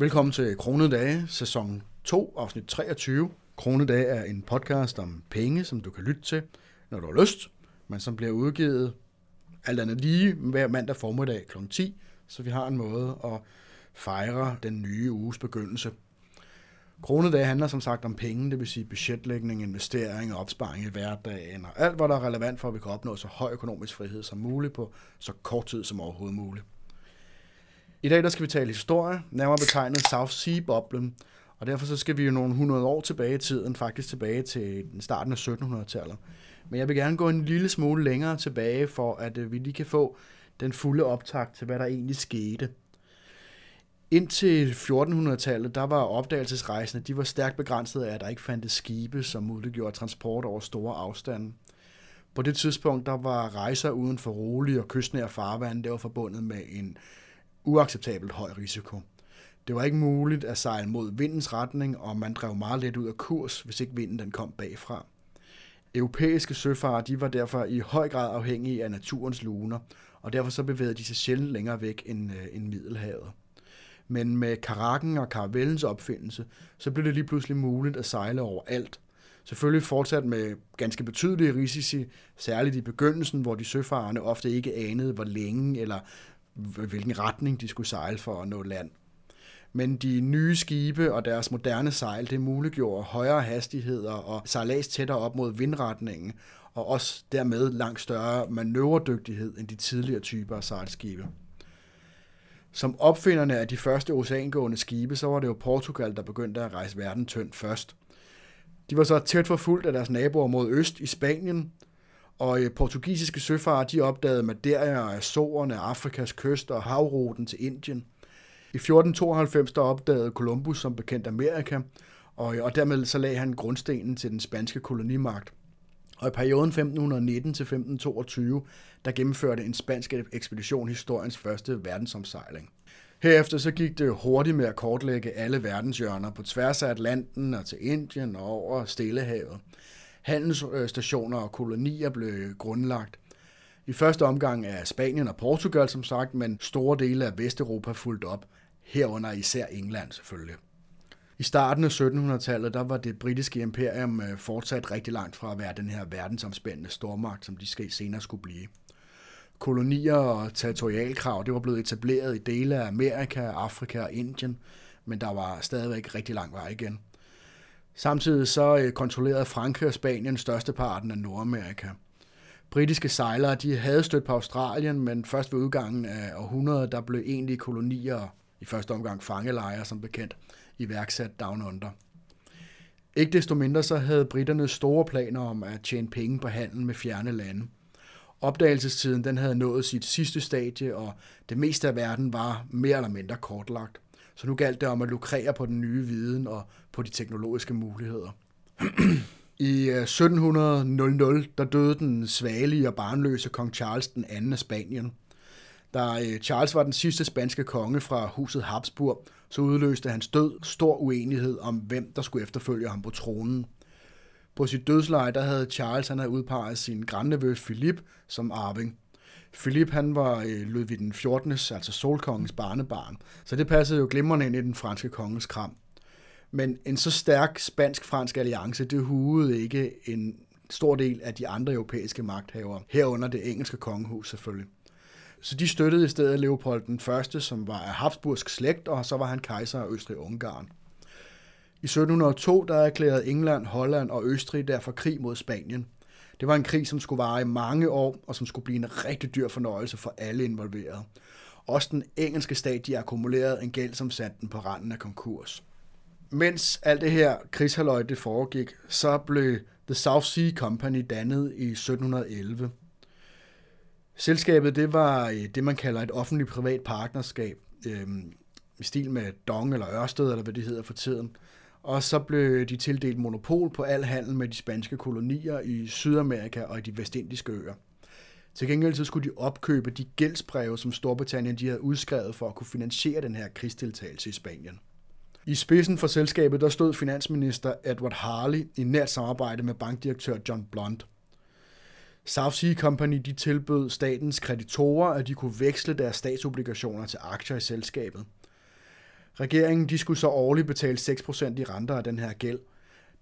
Velkommen til Kronedage, sæson 2, afsnit 23. Kronedage er en podcast om penge, som du kan lytte til, når du har lyst, men som bliver udgivet alt andet lige hver mandag formiddag kl. 10, så vi har en måde at fejre den nye uges begyndelse. Kronedage handler som sagt om penge, det vil sige budgetlægning, investering og opsparing i hverdagen, og alt, hvad der er relevant for, at vi kan opnå så høj økonomisk frihed som muligt på så kort tid som overhovedet muligt. I dag der skal vi tale historie, nærmere betegnet South Sea-boblen, og derfor så skal vi jo nogle hundrede år tilbage i tiden, faktisk tilbage til den starten af 1700-tallet. Men jeg vil gerne gå en lille smule længere tilbage, for at øh, vi lige kan få den fulde optakt til, hvad der egentlig skete. Indtil 1400-tallet, der var opdagelsesrejsende, de var stærkt begrænset af, at der ikke fandtes skibe, som muliggjorde transport over store afstande. På det tidspunkt, der var rejser uden for rolige og kystnære farvand, det var forbundet med en uacceptabelt høj risiko. Det var ikke muligt at sejle mod vindens retning, og man drev meget let ud af kurs, hvis ikke vinden den kom bagfra. Europæiske søfarer de var derfor i høj grad afhængige af naturens luner, og derfor så bevægede de sig sjældent længere væk end, øh, end Middelhavet. Men med karakken og karavellens opfindelse, så blev det lige pludselig muligt at sejle over alt. Selvfølgelig fortsat med ganske betydelige risici, særligt i begyndelsen, hvor de søfarerne ofte ikke anede, hvor længe eller hvilken retning de skulle sejle for at nå land. Men de nye skibe og deres moderne sejl, det muliggjorde højere hastigheder og sejlads tættere op mod vindretningen, og også dermed langt større manøvredygtighed end de tidligere typer af sejlskibe. Som opfinderne af de første oceangående skibe, så var det jo Portugal, der begyndte at rejse verden tyndt først. De var så tæt forfulgt af deres naboer mod øst i Spanien, og øh, portugisiske søfarer de opdagede Madeira og Azorerne, Afrikas kyst og havruten til Indien. I 1492 der opdagede Columbus som bekendt Amerika, og, øh, og dermed så lagde han grundstenen til den spanske kolonimagt. Og i perioden 1519 til 1522, der gennemførte en spansk ekspedition historiens første verdensomsejling. Herefter så gik det hurtigt med at kortlægge alle verdenshjørner på tværs af Atlanten og til Indien og over Stillehavet. Handelsstationer og kolonier blev grundlagt. I første omgang er Spanien og Portugal som sagt, men store dele af Vesteuropa fulgt op, herunder især England selvfølgelig. I starten af 1700-tallet, der var det britiske imperium øh, fortsat rigtig langt fra at være den her verdensomspændende stormagt, som de skal senere skulle blive. Kolonier og territorialkrav, det var blevet etableret i dele af Amerika, Afrika og Indien, men der var stadigvæk rigtig lang vej igen. Samtidig så øh, kontrollerede Frankrig og Spanien størsteparten af Nordamerika. Britiske sejlere de havde stødt på Australien, men først ved udgangen af århundredet, der blev egentlige kolonier, i første omgang fangelejre som bekendt, iværksat Down Under. Ikke desto mindre så havde britterne store planer om at tjene penge på handel med fjerne lande. Opdagelsestiden den havde nået sit sidste stadie, og det meste af verden var mere eller mindre kortlagt. Så nu galt det om at lukrere på den nye viden og på de teknologiske muligheder. I øh, 1700 der døde den svagelige og barnløse kong Charles den anden af Spanien. Da øh, Charles var den sidste spanske konge fra huset Habsburg, så udløste hans død stor uenighed om, hvem der skulle efterfølge ham på tronen. På sit dødsleje, der havde Charles han havde udpeget sin grandnevø Philip som arving. Philip han var øh, Ludvig den 14. altså solkongens barnebarn, så det passede jo glimrende ind i den franske konges kram. Men en så stærk spansk-fransk alliance, det huede ikke en stor del af de andre europæiske magthavere, herunder det engelske kongehus selvfølgelig. Så de støttede i stedet Leopold den første, som var af Habsburgsk slægt, og så var han kejser af Østrig-Ungarn. I 1702 der erklærede England, Holland og Østrig derfor krig mod Spanien. Det var en krig, som skulle vare i mange år, og som skulle blive en rigtig dyr fornøjelse for alle involverede. Også den engelske stat de akkumulerede en gæld, som satte den på randen af konkurs. Mens alt det her krigshalløj det foregik, så blev The South Sea Company dannet i 1711. Selskabet det var øh, det, man kalder et offentligt-privat partnerskab, øh, i stil med Dong eller Ørsted, eller hvad det hedder for tiden. Og så blev de tildelt monopol på al handel med de spanske kolonier i Sydamerika og i de vestindiske øer. Til gengæld så skulle de opkøbe de gældsbreve, som Storbritannien de havde udskrevet for at kunne finansiere den her krigsdeltagelse i Spanien. I spidsen for selskabet der stod finansminister Edward Harley i nært samarbejde med bankdirektør John Blunt. South Sea Company de tilbød statens kreditorer, at de kunne veksle deres statsobligationer til aktier i selskabet. Regeringen de skulle så årligt betale 6% i renter af den her gæld.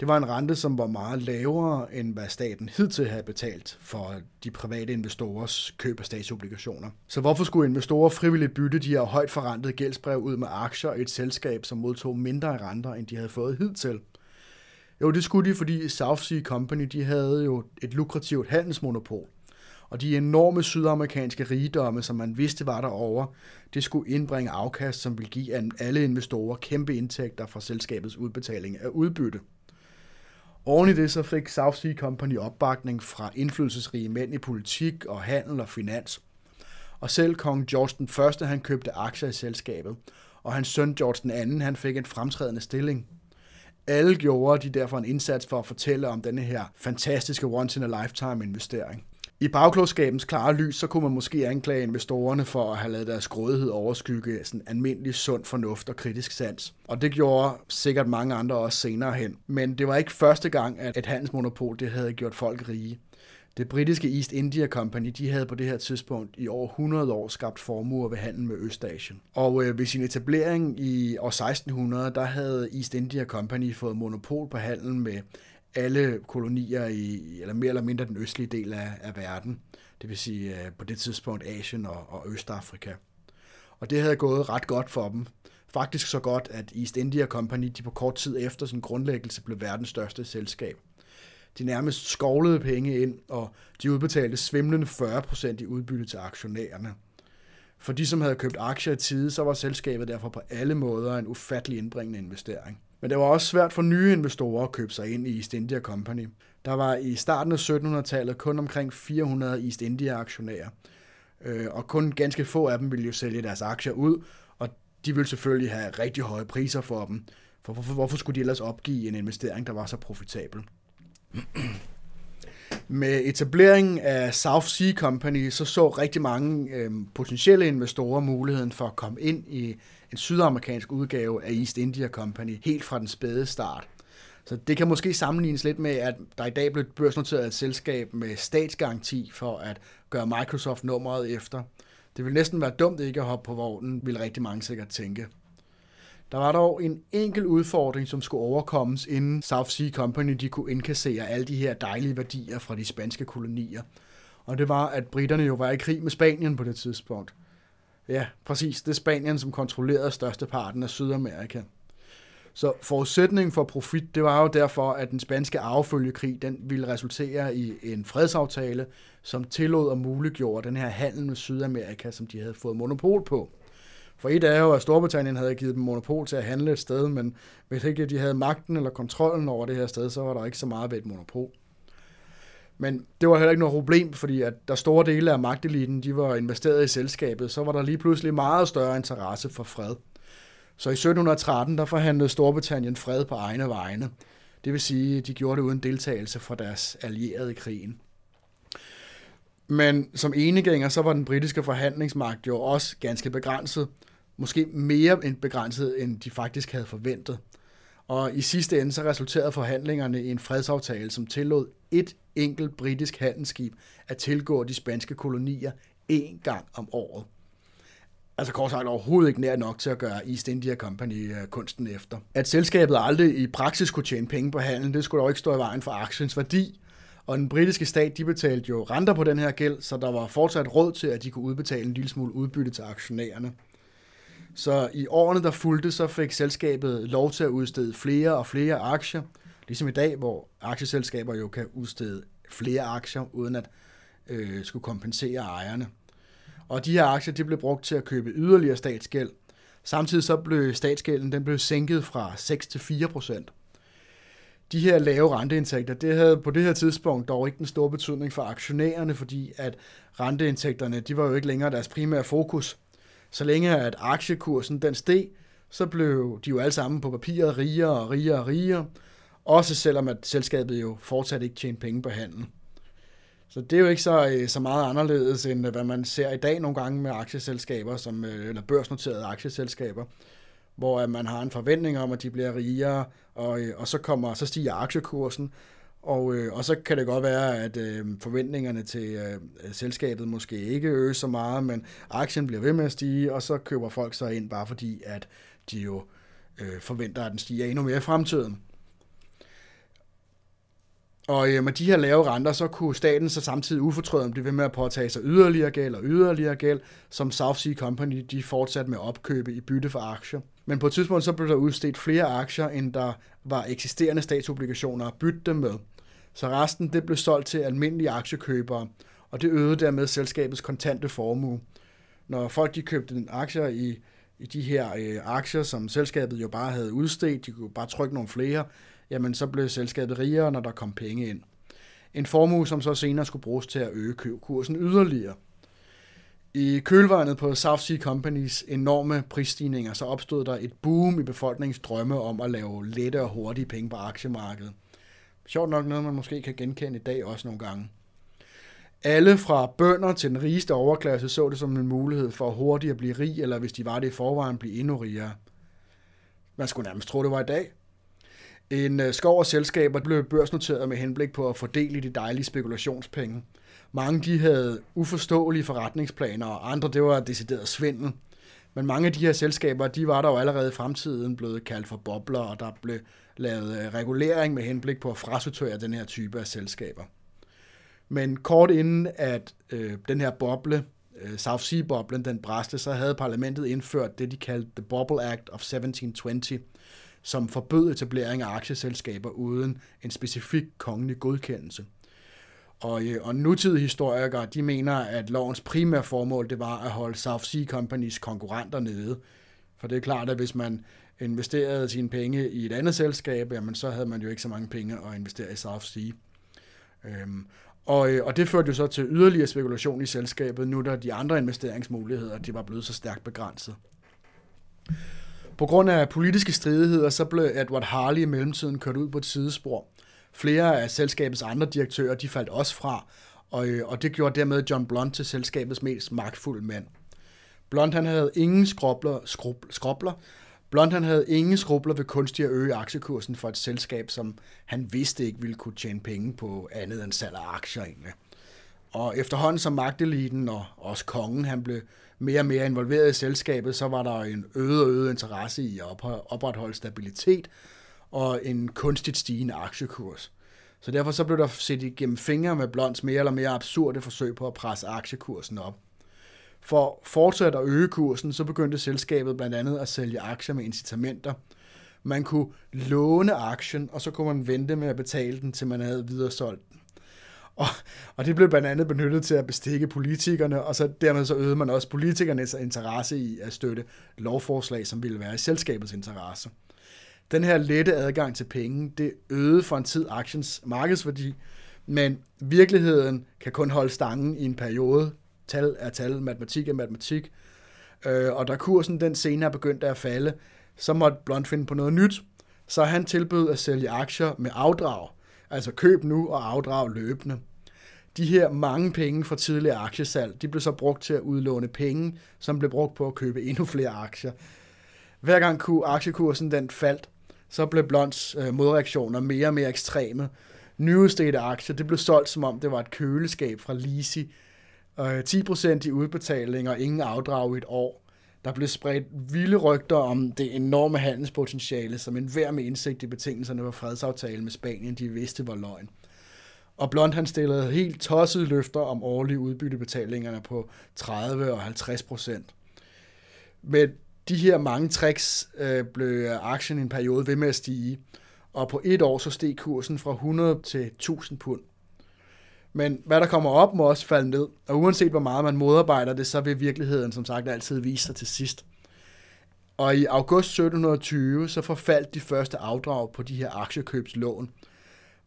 Det var en rente, som var meget lavere, end hvad staten hidtil havde betalt for de private investorers køb af statsobligationer. Så hvorfor skulle investorer frivilligt bytte de her højt forrentede gældsbrev ud med aktier i et selskab, som modtog mindre i renter, end de havde fået hidtil? Jo, det skulle de, fordi South Sea Company de havde jo et lukrativt handelsmonopol. Og de enorme sydamerikanske rigdomme, som man vidste var derovre, det skulle indbringe afkast, som ville give alle investorer kæmpe indtægter fra selskabets udbetaling af udbytte. Oven i det så fik South Sea Company opbakning fra indflydelsesrige mænd i politik og handel og finans. Og selv kong George den første, han købte aktier i selskabet, og hans søn George den anden, han fik en fremtrædende stilling. Alle gjorde de derfor en indsats for at fortælle om denne her fantastiske once-in-a-lifetime investering. I bagklodskabens klare lys, så kunne man måske anklage investorerne for at have lavet deres grådighed overskygge sådan almindelig sund fornuft og kritisk sans. Og det gjorde sikkert mange andre også senere hen. Men det var ikke første gang, at et handelsmonopol det havde gjort folk rige. Det britiske East India Company de havde på det her tidspunkt i over 100 år skabt formuer ved handel med Østasien. Og øh, ved sin etablering i år 1600, der havde East India Company fået monopol på handel med alle kolonier i, eller mere eller mindre den østlige del af, af verden. Det vil sige øh, på det tidspunkt Asien og, og Østafrika. Og det havde gået ret godt for dem. Faktisk så godt, at East India Company de på kort tid efter sin grundlæggelse blev verdens største selskab. De nærmest skovlede penge ind, og de udbetalte svimlende 40% i udbytte til aktionærerne. For de, som havde købt aktier i tide, så var selskabet derfor på alle måder en ufattelig indbringende investering. Men det var også svært for nye investorer at købe sig ind i East India Company. Der var i starten af 1700-tallet kun omkring 400 East India-aktionærer, øh, og kun ganske få af dem ville jo sælge deres aktier ud, og de ville selvfølgelig have rigtig høje priser for dem. For hvorfor, hvorfor skulle de ellers opgive en investering, der var så profitabel? Med etableringen af South Sea Company, så så rigtig mange øh, potentielle investorer muligheden for at komme ind i en sydamerikansk udgave af East India Company helt fra den spæde start. Så det kan måske sammenlignes lidt med, at der i dag blev børsnoteret et selskab med statsgaranti for at gøre Microsoft nummeret efter. Det vil næsten være dumt ikke at hoppe på vognen, vil rigtig mange sikkert tænke. Der var dog en enkel udfordring, som skulle overkommes, inden South Sea Company de kunne indkassere alle de her dejlige værdier fra de spanske kolonier. Og det var, at britterne jo var i krig med Spanien på det tidspunkt. Ja, præcis. Det er Spanien, som kontrollerede størsteparten af Sydamerika. Så forudsætningen for profit, det var jo derfor, at den spanske arvefølgekrig, den ville resultere i en fredsaftale, som tillod og muliggjorde den her handel med Sydamerika, som de havde fået monopol på. For et er jo, at Storbritannien havde givet dem monopol til at handle et sted, men hvis ikke de havde magten eller kontrollen over det her sted, så var der ikke så meget ved et monopol. Men det var heller ikke noget problem, fordi at der store dele af magteliten, de var investeret i selskabet, så var der lige pludselig meget større interesse for fred. Så i 1713, der forhandlede Storbritannien fred på egne vegne. Det vil sige, at de gjorde det uden deltagelse fra deres allierede i krigen. Men som enegænger, så var den britiske forhandlingsmagt jo også ganske begrænset. Måske mere end begrænset, end de faktisk havde forventet. Og i sidste ende så resulterede forhandlingerne i en fredsaftale, som tillod et enkelt britisk handelsskib at tilgå de spanske kolonier én gang om året. Altså kort sagt overhovedet ikke nær nok til at gøre East India Company øh, kunsten efter. At selskabet aldrig i praksis kunne tjene penge på handel, det skulle dog ikke stå i vejen for aktiens værdi. Og den britiske stat, de betalte jo renter på den her gæld, så der var fortsat råd til, at de kunne udbetale en lille smule udbytte til aktionærerne. Så i årene, der fulgte, så fik selskabet lov til at udstede flere og flere aktier, ligesom i dag, hvor aktieselskaber jo kan udstede flere aktier, uden at øh, skulle kompensere ejerne. Og de her aktier, de blev brugt til at købe yderligere statsgæld. Samtidig så blev statsgælden den blev sænket fra 6 til 4 procent. De her lave renteindtægter, det havde på det her tidspunkt dog ikke den store betydning for aktionærerne, fordi at renteindtægterne, de var jo ikke længere deres primære fokus. Så længe at aktiekursen den steg, så blev de jo alle sammen på papiret rigere og rigere og rigere, også selvom at selskabet jo fortsat ikke tjente penge på handel. Så det er jo ikke så, øh, så meget anderledes, end øh, hvad man ser i dag nogle gange med aktieselskaber, som, øh, eller børsnoterede aktieselskaber, hvor man har en forventning om, at de bliver rigere, og, og så, kommer, så stiger aktiekursen, og, øh, og så kan det godt være, at øh, forventningerne til øh, selskabet måske ikke øges så meget, men aktien bliver ved med at stige, og så køber folk så ind bare fordi, at de jo øh, forventer, at den stiger endnu mere i fremtiden. Og øh, med de her lave renter, så kunne staten så samtidig ufortrødent blive ved med at påtage sig yderligere gæld og yderligere gæld, som South Sea Company de fortsatte med at opkøbe i bytte for aktier. Men på et tidspunkt så blev der udstedt flere aktier, end der var eksisterende statsobligationer at bytte dem med. Så resten det blev solgt til almindelige aktiekøbere, og det øgede dermed selskabets kontante formue. Når folk de købte en aktier i, i de her øh, aktier, som selskabet jo bare havde udstedt, de kunne bare trykke nogle flere, jamen så blev selskabet rigere, når der kom penge ind. En formue, som så senere skulle bruges til at øge kursen yderligere. I kølvandet på South Sea Companies enorme prisstigninger, så opstod der et boom i befolkningens drømme om at lave lette og hurtige penge på aktiemarkedet. Sjovt nok noget, man måske kan genkende i dag også nogle gange. Alle fra bønder til den rigeste overklasse så det som en mulighed for hurtigt at blive rig, eller hvis de var det i forvejen, blive endnu rigere. Man skulle nærmest tro, det var i dag. En øh, skov af selskaber blev børsnoteret med henblik på at fordele de dejlige spekulationspenge. Mange de havde uforståelige forretningsplaner, og andre det var decideret svindel. Men mange af de her selskaber, de var der jo allerede i fremtiden blevet kaldt for bobler, og der blev lavet øh, regulering med henblik på at frasortere den her type af selskaber. Men kort inden at øh, den her boble, øh, South Sea-boblen, den bræste, så havde parlamentet indført det, de kaldte The Bubble Act of 1720, som forbød etablering af aktieselskaber uden en specifik kongelig godkendelse. Og, øh, og nutidige historikere, de mener, at lovens primære formål, det var at holde South Sea Companies konkurrenter nede. For det er klart, at hvis man investerede sine penge i et andet selskab, jamen så havde man jo ikke så mange penge at investere i South Sea. Øhm, og, øh, og det førte jo så til yderligere spekulation i selskabet, nu da de andre investeringsmuligheder, de var blevet så stærkt begrænset. På grund af politiske stridigheder, så blev Edward Harley i mellemtiden kørt ud på et sidespor. Flere af selskabets andre direktører, de faldt også fra, og, øh, og det gjorde dermed John Blunt til selskabets mest magtfulde mand. Blunt han havde ingen skrubler, skrub, skrubler. Blunt han havde ingen skrubler ved kunstigt at øge aktiekursen for et selskab, som han vidste ikke ville kunne tjene penge på andet end salg af aktier egentlig. Og efterhånden som magteliten og også kongen han blev mere og mere involveret i selskabet, så var der en øget og øget interesse i at opretholde stabilitet og en kunstigt stigende aktiekurs. Så derfor så blev der set igennem fingre med Blonds mere eller mere absurde forsøg på at presse aktiekursen op. For fortsat at øge kursen, så begyndte selskabet blandt andet at sælge aktier med incitamenter. Man kunne låne aktien, og så kunne man vente med at betale den, til man havde videresolgt og, og det blev blandt andet benyttet til at bestikke politikerne, og så dermed så øgede man også politikernes interesse i at støtte lovforslag, som ville være i selskabets interesse. Den her lette adgang til penge, det øgede for en tid aktiens markedsværdi, men virkeligheden kan kun holde stangen i en periode. Tal er tal, matematik er matematik. Øh, og da kursen den senere begyndte at falde, så måtte Blunt finde på noget nyt, så han tilbød at sælge aktier med afdrag, altså køb nu og afdrag løbende de her mange penge fra tidligere aktiesalg, de blev så brugt til at udlåne penge, som blev brugt på at købe endnu flere aktier. Hver gang aktiekursen den faldt, så blev Blonds øh, modreaktioner mere og mere ekstreme. Nyudstedte aktier, det blev solgt som om det var et køleskab fra Lisi. Øh, 10% i udbetaling og ingen afdrag i et år. Der blev spredt vilde rygter om det enorme handelspotentiale, som enhver med indsigt i betingelserne for fredsaftalen med Spanien, de vidste var løgn. Og Blond han stillede helt tossede løfter om årlige udbyttebetalingerne på 30 og 50 procent. Men de her mange tricks øh, blev aktien i en periode ved med at stige, og på et år så steg kursen fra 100 til 1000 pund. Men hvad der kommer op, må også falde ned, og uanset hvor meget man modarbejder det, så vil virkeligheden som sagt altid vise sig til sidst. Og i august 1720 så forfaldt de første afdrag på de her aktiekøbslån,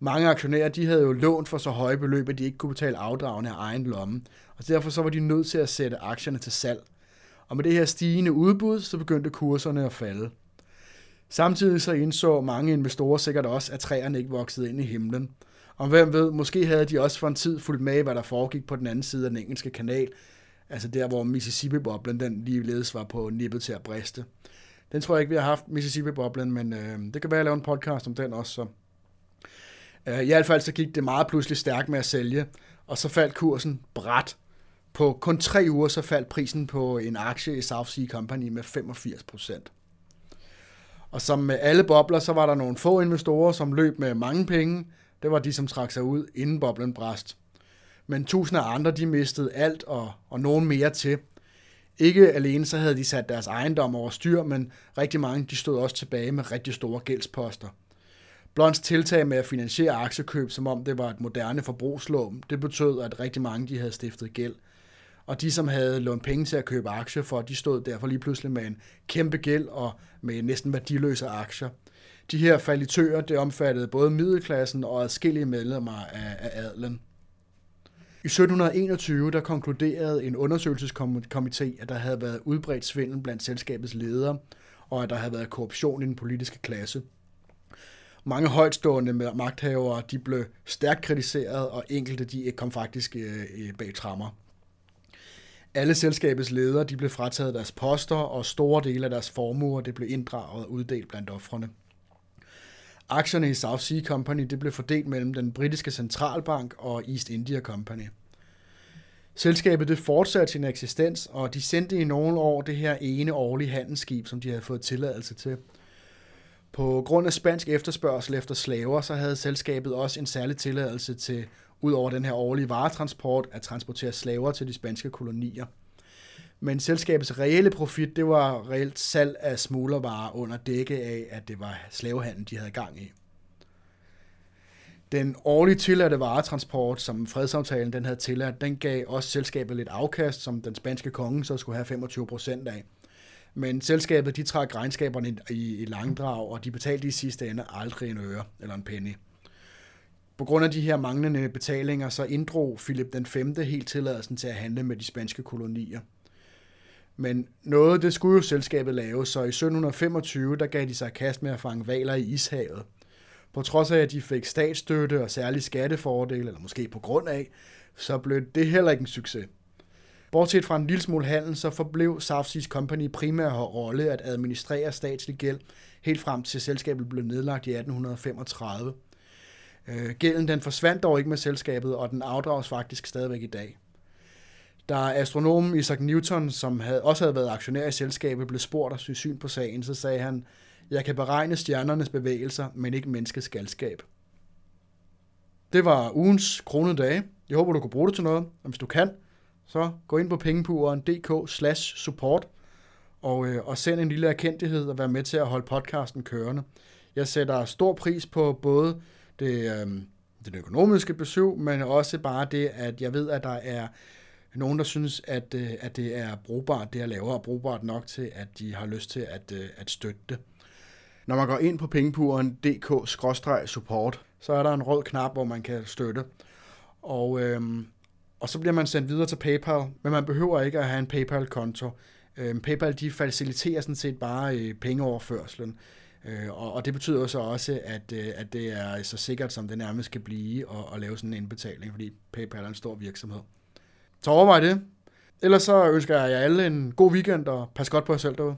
mange aktionærer, de havde jo lånt for så høje beløb, at de ikke kunne betale afdragene af egen lomme. Og derfor så var de nødt til at sætte aktierne til salg. Og med det her stigende udbud, så begyndte kurserne at falde. Samtidig så indså mange investorer sikkert også, at træerne ikke voksede ind i himlen. Og hvem ved, måske havde de også for en tid fulgt med, hvad der foregik på den anden side af den engelske kanal, altså der, hvor Mississippi-boblen den ligeledes var på nippet til at briste. Den tror jeg ikke, vi har haft, Mississippi-boblen, men øh, det kan være, at jeg laver en podcast om den også, så Øh, I hvert fald så gik det meget pludselig stærkt med at sælge, og så faldt kursen bræt. På kun tre uger så faldt prisen på en aktie i South Sea Company med 85 procent. Og som med alle bobler, så var der nogle få investorer, som løb med mange penge. Det var de, som trak sig ud, inden boblen brast. Men tusinder af andre, de mistede alt og, og nogen mere til. Ikke alene så havde de sat deres ejendom over styr, men rigtig mange de stod også tilbage med rigtig store gældsposter. Blonds tiltag med at finansiere aktiekøb, som om det var et moderne forbrugslån, det betød, at rigtig mange de havde stiftet gæld. Og de, som havde lånt penge til at købe aktier for, de stod derfor lige pludselig med en kæmpe gæld og med næsten værdiløse aktier. De her falitører, det omfattede både middelklassen og adskillige medlemmer af, af adlen. I 1721 der konkluderede en undersøgelseskomité, at der havde været udbredt svindel blandt selskabets ledere, og at der havde været korruption i den politiske klasse. Mange højtstående magthavere de blev stærkt kritiseret, og enkelte de kom faktisk øh, øh, bag trammer. Alle selskabets ledere de blev frataget deres poster, og store dele af deres formuer det blev inddraget og uddelt blandt offrene. Aktierne i South Sea Company det blev fordelt mellem den britiske centralbank og East India Company. Selskabet det fortsatte sin eksistens, og de sendte i nogle år det her ene årlige handelsskib, som de havde fået tilladelse til. På grund af spansk efterspørgsel efter slaver, så havde selskabet også en særlig tilladelse til, ud over den her årlige varetransport, at transportere slaver til de spanske kolonier. Men selskabets reelle profit, det var reelt salg af smuglervarer under dække af, at det var slavehandel, de havde gang i. Den årlige tilladte varetransport, som fredsaftalen den havde tilladt, den gav også selskabet lidt afkast, som den spanske konge så skulle have 25 procent af. Men selskabet, de trak regnskaberne i, i langdrag, og de betalte i sidste ende aldrig en øre eller en penny. På grund af de her manglende betalinger, så inddrog Philip den 5. helt tilladelsen til at handle med de spanske kolonier. Men noget, det skulle jo selskabet lave, så i 1725, der gav de sig kast med at fange valer i ishavet. På trods af, at de fik statsstøtte og særlige skattefordele, eller måske på grund af, så blev det heller ikke en succes. Bortset fra en lille smule handel, så forblev South Seas Company primære rolle at administrere statslig gæld, helt frem til selskabet blev nedlagt i 1835. Øh, gælden den forsvandt dog ikke med selskabet, og den afdrages faktisk stadigvæk i dag. Da astronomen Isaac Newton, som havde, også havde været aktionær i selskabet, blev spurgt og syn på sagen, så sagde han, jeg kan beregne stjernernes bevægelser, men ikke menneskets galskab. Det var ugens kronede dage. Jeg håber, du kunne bruge det til noget. Og hvis du kan, så gå ind på pengepuren.dk slash support og, øh, og send en lille erkendelighed og vær med til at holde podcasten kørende. Jeg sætter stor pris på både det, øh, den økonomiske besøg, men også bare det, at jeg ved, at der er nogen, der synes, at, øh, at det er brugbart, det jeg laver, og brugbart nok til, at de har lyst til at, øh, at støtte det. Når man går ind på pengepuren.dk-support, så er der en rød knap, hvor man kan støtte. Og, øhm, og så bliver man sendt videre til PayPal, men man behøver ikke at have en PayPal-konto. Øhm, PayPal de faciliterer sådan set bare øh, pengeoverførslen. Øh, og, og det betyder så også, at, øh, at det er så sikkert, som det nærmest kan blive at, at lave sådan en indbetaling, fordi PayPal er en stor virksomhed. Så overvej det. Ellers så ønsker jeg jer alle en god weekend, og pas godt på jer selv derude.